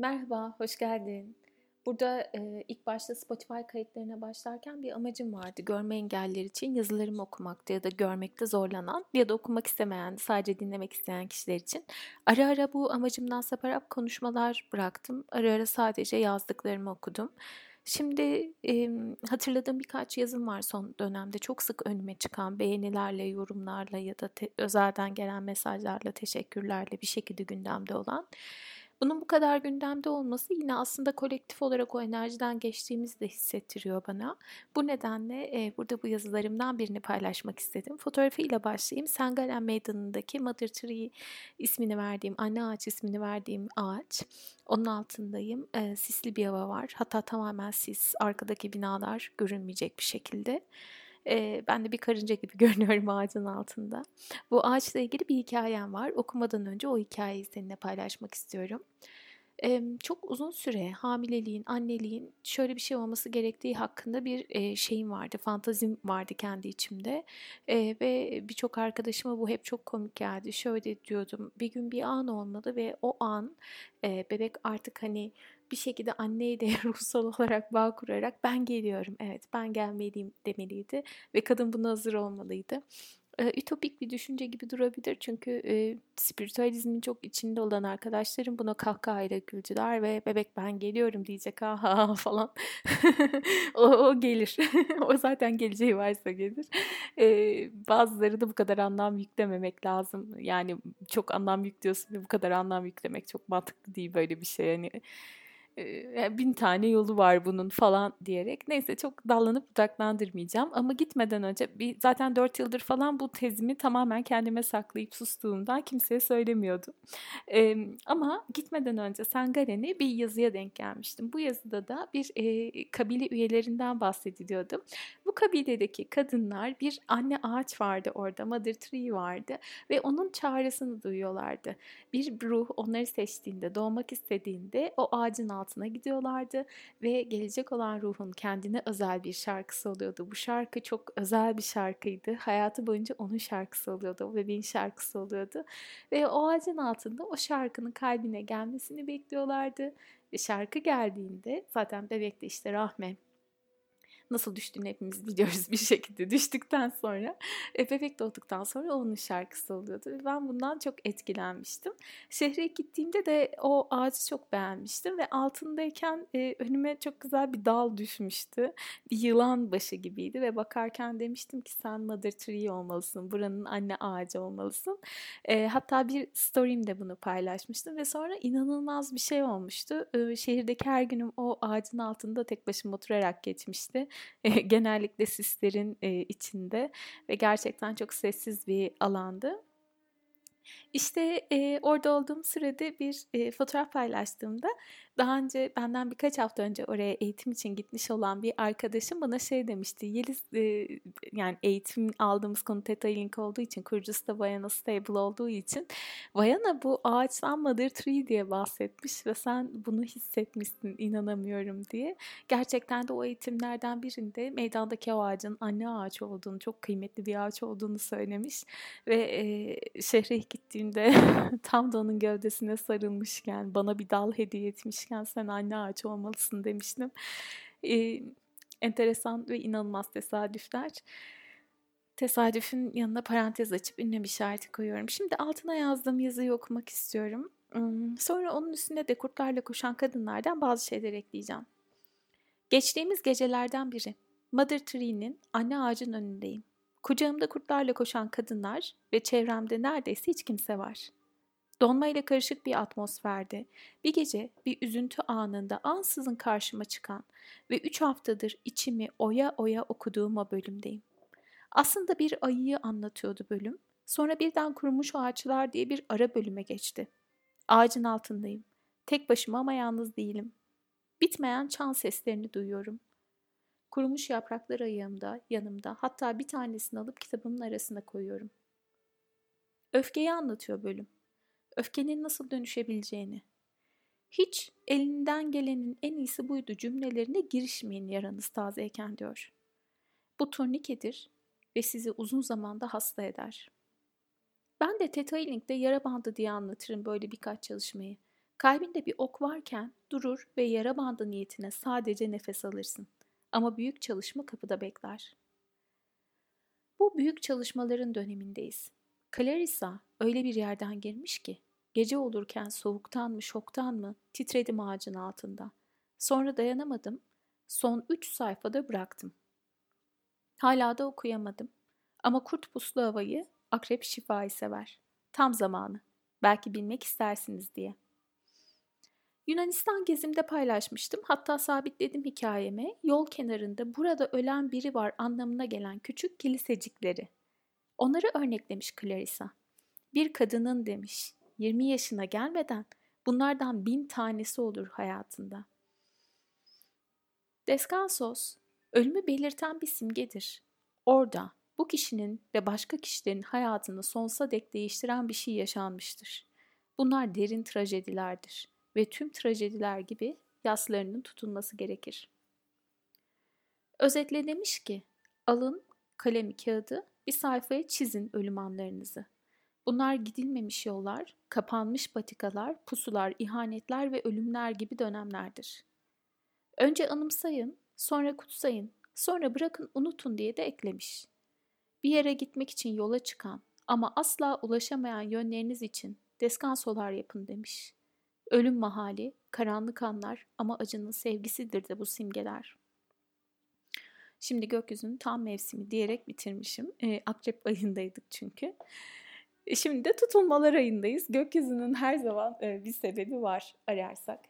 Merhaba, hoş geldin. Burada e, ilk başta Spotify kayıtlarına başlarken bir amacım vardı. Görme engelliler için yazılarımı okumakta ya da görmekte zorlanan ya da okumak istemeyen, sadece dinlemek isteyen kişiler için. Ara ara bu amacımdan saparak konuşmalar bıraktım. Ara ara sadece yazdıklarımı okudum. Şimdi e, hatırladığım birkaç yazım var son dönemde. Çok sık önüme çıkan beğenilerle, yorumlarla ya da te- özelden gelen mesajlarla, teşekkürlerle bir şekilde gündemde olan. Bunun bu kadar gündemde olması yine aslında kolektif olarak o enerjiden geçtiğimizi de hissettiriyor bana. Bu nedenle e, burada bu yazılarımdan birini paylaşmak istedim. Fotoğrafıyla başlayayım. Sengalen Meydanı'ndaki Mother Tree ismini verdiğim, anne ağaç ismini verdiğim ağaç. Onun altındayım. E, sisli bir hava var. Hatta tamamen sis. Arkadaki binalar görünmeyecek bir şekilde. E, ben de bir karınca gibi görünüyorum ağacın altında. Bu ağaçla ilgili bir hikayem var. Okumadan önce o hikayeyi seninle paylaşmak istiyorum. E, çok uzun süre hamileliğin, anneliğin şöyle bir şey olması gerektiği hakkında bir e, şeyim vardı, fantazim vardı kendi içimde. E, ve birçok arkadaşıma bu hep çok komik geldi. Şöyle diyordum, bir gün bir an olmalı ve o an e, bebek artık hani bir şekilde anneyle ruhsal olarak bağ kurarak ben geliyorum, evet ben gelmeliyim demeliydi ve kadın buna hazır olmalıydı. E, ütopik bir düşünce gibi durabilir çünkü e, spiritüalizmin çok içinde olan arkadaşlarım buna kahkahayla güldüler ve bebek ben geliyorum diyecek ha ha falan. O, o gelir. O zaten geleceği varsa gelir. E, bazıları da bu kadar anlam yüklememek lazım. Yani çok anlam yüklüyorsun ve bu kadar anlam yüklemek çok mantıklı değil böyle bir şey. Yani bin tane yolu var bunun falan diyerek. Neyse çok dallanıp budaklandırmayacağım. Ama gitmeden önce bir, zaten dört yıldır falan bu tezimi tamamen kendime saklayıp sustuğumdan kimseye söylemiyordum. E, ama gitmeden önce Sangaren'e bir yazıya denk gelmiştim. Bu yazıda da bir e, kabile üyelerinden bahsediliyordu. Bu kabiledeki kadınlar bir anne ağaç vardı orada, Mother Tree vardı ve onun çağrısını duyuyorlardı. Bir ruh onları seçtiğinde, doğmak istediğinde o ağacın altında altına gidiyorlardı ve gelecek olan ruhun kendine özel bir şarkısı oluyordu. Bu şarkı çok özel bir şarkıydı. Hayatı boyunca onun şarkısı oluyordu. O bebeğin şarkısı oluyordu. Ve o ağacın altında o şarkının kalbine gelmesini bekliyorlardı. Ve şarkı geldiğinde zaten bebek de işte rahme nasıl düştüğünü hepimiz biliyoruz bir şekilde düştükten sonra e, bebek doğduktan sonra onun şarkısı oluyordu ben bundan çok etkilenmiştim. Şehre gittiğimde de o ağacı çok beğenmiştim ve altındayken e, önüme çok güzel bir dal düşmüştü. Bir yılan başı gibiydi ve bakarken demiştim ki sen Mother Tree olmalısın, buranın anne ağacı olmalısın. E, hatta bir story'imde bunu paylaşmıştım ve sonra inanılmaz bir şey olmuştu. E, şehirdeki her günüm o ağacın altında tek başıma oturarak geçmişti. genellikle sislerin içinde ve gerçekten çok sessiz bir alandı. İşte e, orada olduğum sürede bir e, fotoğraf paylaştığımda daha önce benden birkaç hafta önce oraya eğitim için gitmiş olan bir arkadaşım bana şey demişti. Yeliz e, yani eğitim aldığımız konu Theta Link olduğu için kurucusu da Vayana Stable olduğu için Vayana bu ağaçtan Mother Tree diye bahsetmiş ve sen bunu hissetmişsin inanamıyorum diye. Gerçekten de o eğitimlerden birinde meydandaki o ağacın anne ağaç olduğunu çok kıymetli bir ağaç olduğunu söylemiş ve e, şehre gittiğimde tam da onun gövdesine sarılmışken bana bir dal hediye etmiş gelmişken sen anne ağaç olmalısın demiştim. Ee, enteresan ve inanılmaz tesadüfler. Tesadüfün yanına parantez açıp ünlem işareti koyuyorum. Şimdi altına yazdığım yazıyı okumak istiyorum. Sonra onun üstünde de kurtlarla koşan kadınlardan bazı şeyler ekleyeceğim. Geçtiğimiz gecelerden biri. Mother Tree'nin anne ağacın önündeyim. Kucağımda kurtlarla koşan kadınlar ve çevremde neredeyse hiç kimse var. Donmayla karışık bir atmosferde bir gece bir üzüntü anında ansızın karşıma çıkan ve üç haftadır içimi oya oya okuduğum o bölümdeyim. Aslında bir ayıyı anlatıyordu bölüm. Sonra birden kurumuş ağaçlar diye bir ara bölüme geçti. Ağacın altındayım. Tek başıma ama yalnız değilim. Bitmeyen çan seslerini duyuyorum. Kurumuş yapraklar ayağımda, yanımda, hatta bir tanesini alıp kitabımın arasına koyuyorum. Öfkeyi anlatıyor bölüm öfkenin nasıl dönüşebileceğini. Hiç elinden gelenin en iyisi buydu cümlelerine girişmeyin yaranız tazeyken diyor. Bu turnikedir ve sizi uzun zamanda hasta eder. Ben de Tetailing'de yara bandı diye anlatırım böyle birkaç çalışmayı. Kalbinde bir ok varken durur ve yara bandı niyetine sadece nefes alırsın. Ama büyük çalışma kapıda bekler. Bu büyük çalışmaların dönemindeyiz. Clarissa öyle bir yerden girmiş ki gece olurken soğuktan mı şoktan mı titredim ağacın altında. Sonra dayanamadım. Son üç sayfada bıraktım. Hala da okuyamadım. Ama kurt puslu havayı, akrep şifayı sever. Tam zamanı. Belki bilmek istersiniz diye. Yunanistan gezimde paylaşmıştım. Hatta sabitledim hikayeme. Yol kenarında burada ölen biri var anlamına gelen küçük kilisecikleri. Onları örneklemiş Clarissa. Bir kadının demiş, 20 yaşına gelmeden bunlardan bin tanesi olur hayatında. Descansos, ölümü belirten bir simgedir. Orada bu kişinin ve başka kişilerin hayatını sonsuza dek değiştiren bir şey yaşanmıştır. Bunlar derin trajedilerdir ve tüm trajediler gibi yaslarının tutulması gerekir. Özetle demiş ki, alın kalemi kağıdı bir sayfaya çizin ölüm anlarınızı. Bunlar gidilmemiş yollar, kapanmış patikalar, pusular, ihanetler ve ölümler gibi dönemlerdir. Önce anımsayın, sonra kutsayın, sonra bırakın unutun diye de eklemiş. Bir yere gitmek için yola çıkan ama asla ulaşamayan yönleriniz için deskansolar yapın demiş. Ölüm mahali, karanlık anlar ama acının sevgisidir de bu simgeler. Şimdi gökyüzünün tam mevsimi diyerek bitirmişim. E, Akrep ayındaydık çünkü. E, şimdi de tutulmalar ayındayız. Gökyüzünün her zaman e, bir sebebi var ararsak.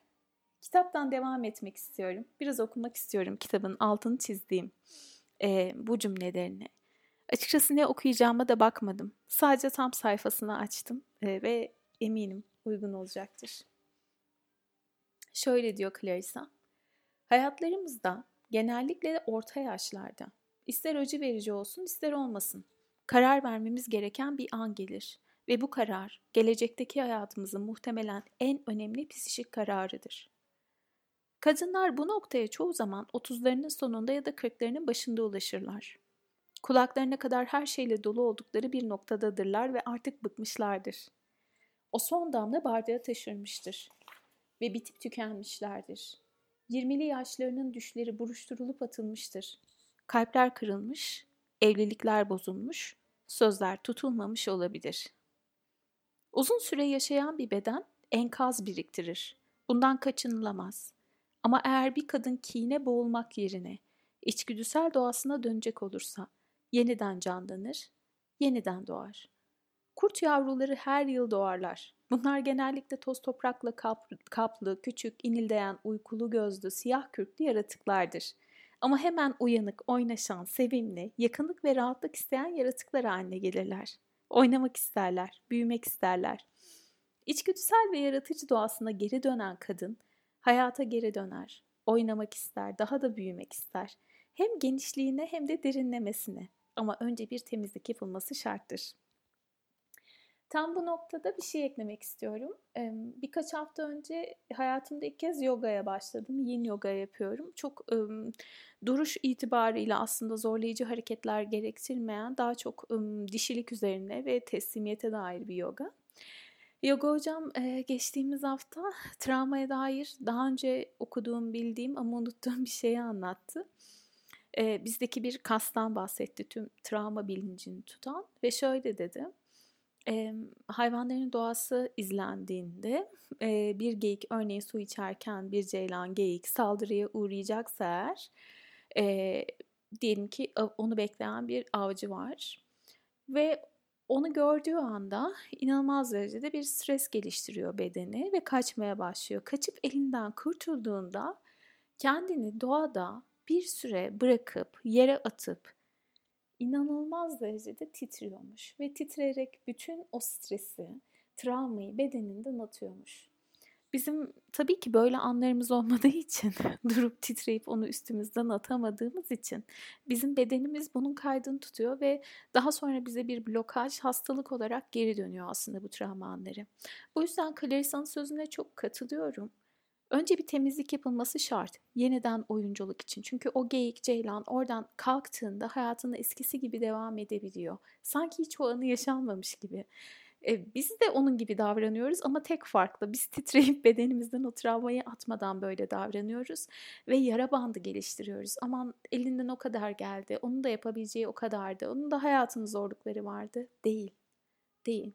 Kitaptan devam etmek istiyorum. Biraz okumak istiyorum kitabın altını çizdiğim e, bu cümlelerini. Açıkçası ne okuyacağıma da bakmadım. Sadece tam sayfasını açtım e, ve eminim uygun olacaktır. Şöyle diyor Clarissa. Hayatlarımızda genellikle orta yaşlarda ister acı verici olsun ister olmasın karar vermemiz gereken bir an gelir ve bu karar gelecekteki hayatımızın muhtemelen en önemli psikik kararıdır. Kadınlar bu noktaya çoğu zaman 30'larının sonunda ya da 40'larının başında ulaşırlar. Kulaklarına kadar her şeyle dolu oldukları bir noktadadırlar ve artık bıkmışlardır. O son damla bardağı taşırmıştır ve bitip tükenmişlerdir. Yirmili yaşlarının düşleri buruşturulup atılmıştır. Kalpler kırılmış, evlilikler bozulmuş, sözler tutulmamış olabilir. Uzun süre yaşayan bir beden enkaz biriktirir. Bundan kaçınılamaz. Ama eğer bir kadın kine boğulmak yerine içgüdüsel doğasına dönecek olursa yeniden canlanır, yeniden doğar. Kurt yavruları her yıl doğarlar. Bunlar genellikle toz toprakla kaplı, küçük, inildeyen, uykulu gözlü, siyah kürklü yaratıklardır. Ama hemen uyanık, oynaşan, sevimli, yakınlık ve rahatlık isteyen yaratıklar haline gelirler. Oynamak isterler, büyümek isterler. İçgüdüsel ve yaratıcı doğasına geri dönen kadın, hayata geri döner, oynamak ister, daha da büyümek ister. Hem genişliğine hem de derinlemesine. Ama önce bir temizlik yapılması şarttır. Tam bu noktada bir şey eklemek istiyorum. Birkaç hafta önce hayatımda ilk kez yogaya başladım. Yin yoga yapıyorum. Çok duruş itibarıyla aslında zorlayıcı hareketler gerektirmeyen daha çok dişilik üzerine ve teslimiyete dair bir yoga. Yoga hocam geçtiğimiz hafta travmaya dair daha önce okuduğum, bildiğim ama unuttuğum bir şeyi anlattı. Bizdeki bir kastan bahsetti tüm travma bilincini tutan ve şöyle dedi e, hayvanların doğası izlendiğinde e, bir geyik örneğin su içerken bir ceylan geyik saldırıya uğrayacaksa eğer e, diyelim ki onu bekleyen bir avcı var ve onu gördüğü anda inanılmaz derecede bir stres geliştiriyor bedeni ve kaçmaya başlıyor. Kaçıp elinden kurtulduğunda kendini doğada bir süre bırakıp yere atıp inanılmaz derecede titriyormuş ve titreyerek bütün o stresi, travmayı bedeninden atıyormuş. Bizim tabii ki böyle anlarımız olmadığı için durup titreyip onu üstümüzden atamadığımız için bizim bedenimiz bunun kaydını tutuyor ve daha sonra bize bir blokaj hastalık olarak geri dönüyor aslında bu travma anları. Bu yüzden Clarissa'nın sözüne çok katılıyorum. Önce bir temizlik yapılması şart. Yeniden oyunculuk için. Çünkü o geyik, ceylan oradan kalktığında hayatında eskisi gibi devam edebiliyor. Sanki hiç o anı yaşanmamış gibi. E, biz de onun gibi davranıyoruz ama tek farklı. Biz titreyip bedenimizden o travmayı atmadan böyle davranıyoruz ve yara bandı geliştiriyoruz. Aman elinden o kadar geldi, onun da yapabileceği o kadardı, onun da hayatının zorlukları vardı. Değil, değil.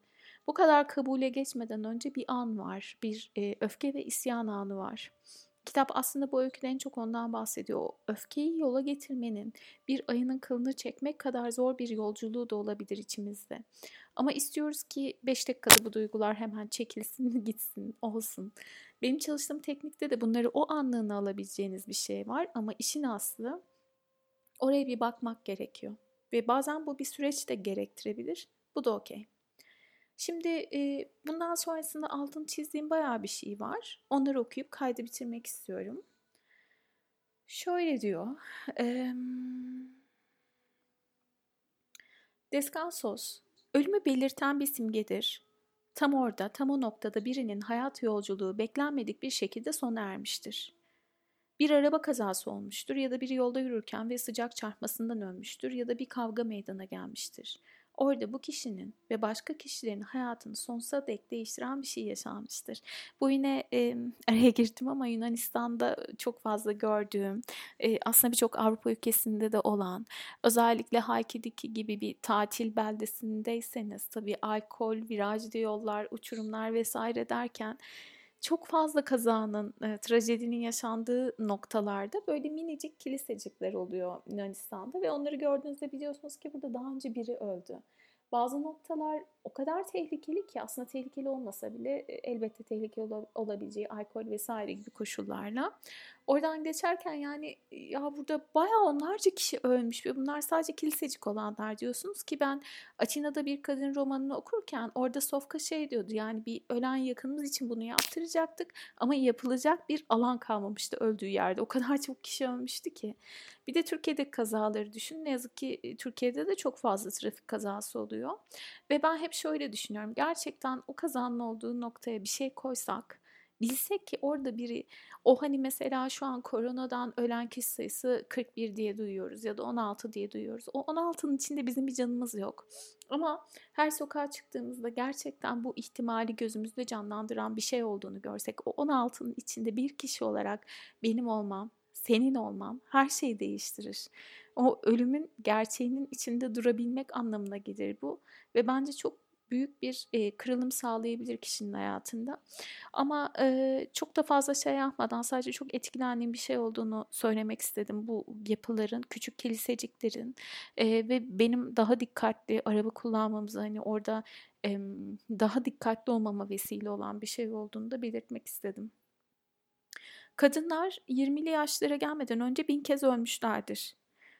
Bu kadar kabule geçmeden önce bir an var, bir e, öfke ve isyan anı var. Kitap aslında bu öyküde en çok ondan bahsediyor. O öfkeyi yola getirmenin bir ayının kılını çekmek kadar zor bir yolculuğu da olabilir içimizde. Ama istiyoruz ki 5 dakikada bu duygular hemen çekilsin, gitsin, olsun. Benim çalıştığım teknikte de bunları o anlığına alabileceğiniz bir şey var ama işin aslı oraya bir bakmak gerekiyor. Ve bazen bu bir süreç de gerektirebilir. Bu da okey. Şimdi e, bundan sonrasında altın çizdiğim bayağı bir şey var. Onları okuyup kaydı bitirmek istiyorum. Şöyle diyor. E, Descansos, ölümü belirten bir simgedir. Tam orada, tam o noktada birinin hayat yolculuğu beklenmedik bir şekilde sona ermiştir. Bir araba kazası olmuştur ya da biri yolda yürürken ve sıcak çarpmasından ölmüştür ya da bir kavga meydana gelmiştir. Orada bu kişinin ve başka kişilerin hayatını sonsuza dek değiştiren bir şey yaşanmıştır. Bu yine e, araya girdim ama Yunanistan'da çok fazla gördüğüm, e, aslında birçok Avrupa ülkesinde de olan, özellikle Halki'deki gibi bir tatil beldesindeyseniz tabii alkol, virajlı yollar, uçurumlar vesaire derken çok fazla kazanın, e, trajedinin yaşandığı noktalarda böyle minicik kilisecikler oluyor Yunanistan'da ve onları gördüğünüzde biliyorsunuz ki burada daha önce biri öldü. Bazı noktalar o kadar tehlikeli ki aslında tehlikeli olmasa bile e, elbette tehlikeli olabileceği alkol vesaire gibi koşullarla. Oradan geçerken yani ya burada bayağı onlarca kişi ölmüş ve bunlar sadece kilisecik olanlar diyorsunuz ki ben Atina'da bir kadın romanını okurken orada Sofka şey diyordu yani bir ölen yakınımız için bunu yaptıracaktık ama yapılacak bir alan kalmamıştı öldüğü yerde. O kadar çok kişi ölmüştü ki. Bir de Türkiye'deki kazaları düşün. Ne yazık ki Türkiye'de de çok fazla trafik kazası oluyor. Ve ben hep şöyle düşünüyorum. Gerçekten o kazanın olduğu noktaya bir şey koysak bilsek ki orada biri o hani mesela şu an koronadan ölen kişi sayısı 41 diye duyuyoruz ya da 16 diye duyuyoruz. O 16'nın içinde bizim bir canımız yok. Ama her sokağa çıktığımızda gerçekten bu ihtimali gözümüzde canlandıran bir şey olduğunu görsek o 16'nın içinde bir kişi olarak benim olmam, senin olmam her şeyi değiştirir. O ölümün gerçeğinin içinde durabilmek anlamına gelir bu ve bence çok büyük bir e, kırılım sağlayabilir kişinin hayatında. Ama e, çok da fazla şey yapmadan sadece çok etkilendiğim bir şey olduğunu söylemek istedim. Bu yapıların, küçük kiliseciklerin e, ve benim daha dikkatli araba kullanmamızı hani orada e, daha dikkatli olmama vesile olan bir şey olduğunu da belirtmek istedim. Kadınlar 20'li yaşlara gelmeden önce bin kez ölmüşlerdir.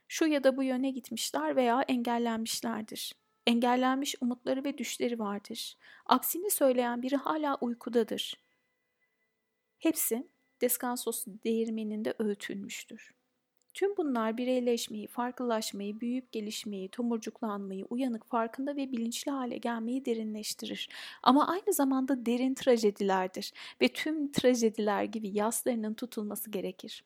Şu ya da bu yöne gitmişler veya engellenmişlerdir. Engellenmiş umutları ve düşleri vardır. Aksini söyleyen biri hala uykudadır. Hepsi Descansos değirmeninde öğütülmüştür. Tüm bunlar bireyleşmeyi, farklılaşmayı, büyüyüp gelişmeyi, tomurcuklanmayı, uyanık, farkında ve bilinçli hale gelmeyi derinleştirir. Ama aynı zamanda derin trajedilerdir ve tüm trajediler gibi yaslarının tutulması gerekir.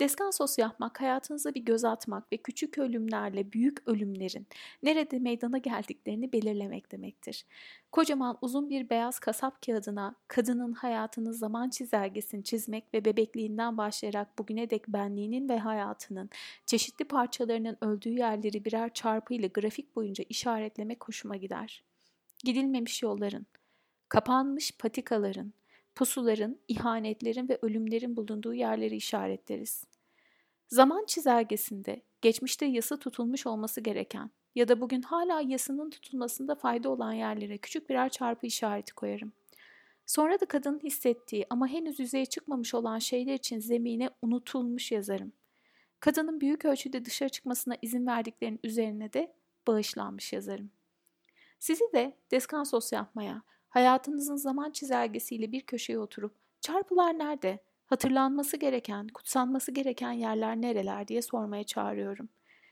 Deskansos yapmak, hayatınıza bir göz atmak ve küçük ölümlerle büyük ölümlerin nerede meydana geldiklerini belirlemek demektir. Kocaman uzun bir beyaz kasap kağıdına kadının hayatının zaman çizelgesini çizmek ve bebekliğinden başlayarak bugüne dek benliğinin ve hayatının çeşitli parçalarının öldüğü yerleri birer çarpı ile grafik boyunca işaretlemek hoşuma gider. Gidilmemiş yolların, kapanmış patikaların, pusuların, ihanetlerin ve ölümlerin bulunduğu yerleri işaretleriz. Zaman çizelgesinde geçmişte yası tutulmuş olması gereken ya da bugün hala yasının tutulmasında fayda olan yerlere küçük birer çarpı işareti koyarım. Sonra da kadının hissettiği ama henüz yüzeye çıkmamış olan şeyler için zemine unutulmuş yazarım. Kadının büyük ölçüde dışarı çıkmasına izin verdiklerinin üzerine de bağışlanmış yazarım. Sizi de deskansos yapmaya, hayatınızın zaman çizelgesiyle bir köşeye oturup çarpılar nerede, hatırlanması gereken, kutsanması gereken yerler nereler diye sormaya çağırıyorum.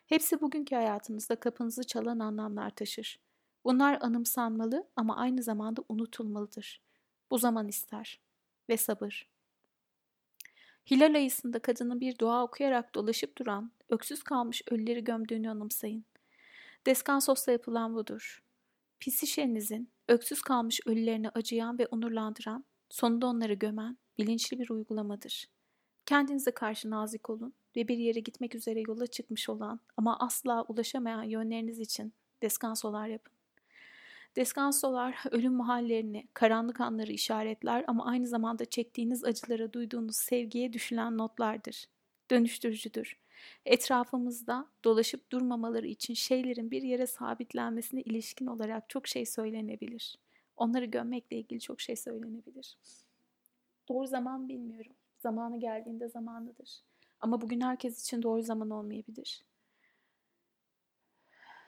Hepsi bugünkü hayatınızda kapınızı çalan anlamlar taşır. Bunlar anımsanmalı ama aynı zamanda unutulmalıdır. Bu zaman ister ve sabır. Hilal ayısında kadının bir dua okuyarak dolaşıp duran, öksüz kalmış ölüleri gömdüğünü anımsayın. Deskansos'la yapılan budur. Psişenizin öksüz kalmış ölülerine acıyan ve onurlandıran, sonunda onları gömen bilinçli bir uygulamadır. Kendinize karşı nazik olun ve bir yere gitmek üzere yola çıkmış olan ama asla ulaşamayan yönleriniz için deskansolar yapın. Deskansolar ölüm mahallerini, karanlık anları işaretler ama aynı zamanda çektiğiniz acılara duyduğunuz sevgiye düşülen notlardır. Dönüştürücüdür. Etrafımızda dolaşıp durmamaları için şeylerin bir yere sabitlenmesine ilişkin olarak çok şey söylenebilir. Onları gömmekle ilgili çok şey söylenebilir. Doğru zaman bilmiyorum. Zamanı geldiğinde zamanıdır. Ama bugün herkes için doğru zaman olmayabilir.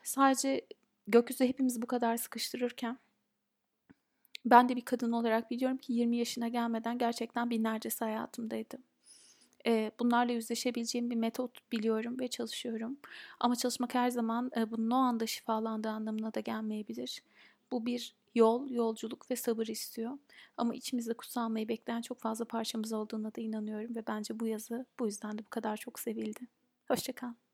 Sadece gökyüzü hepimizi bu kadar sıkıştırırken ben de bir kadın olarak biliyorum ki 20 yaşına gelmeden gerçekten binlercesi hayatımdaydı. Bunlarla yüzleşebileceğim bir metot biliyorum ve çalışıyorum. Ama çalışmak her zaman bunun o anda şifalandığı anlamına da gelmeyebilir. Bu bir yol, yolculuk ve sabır istiyor. Ama içimizde kutsanmayı bekleyen çok fazla parçamız olduğuna da inanıyorum ve bence bu yazı bu yüzden de bu kadar çok sevildi. Hoşçakal.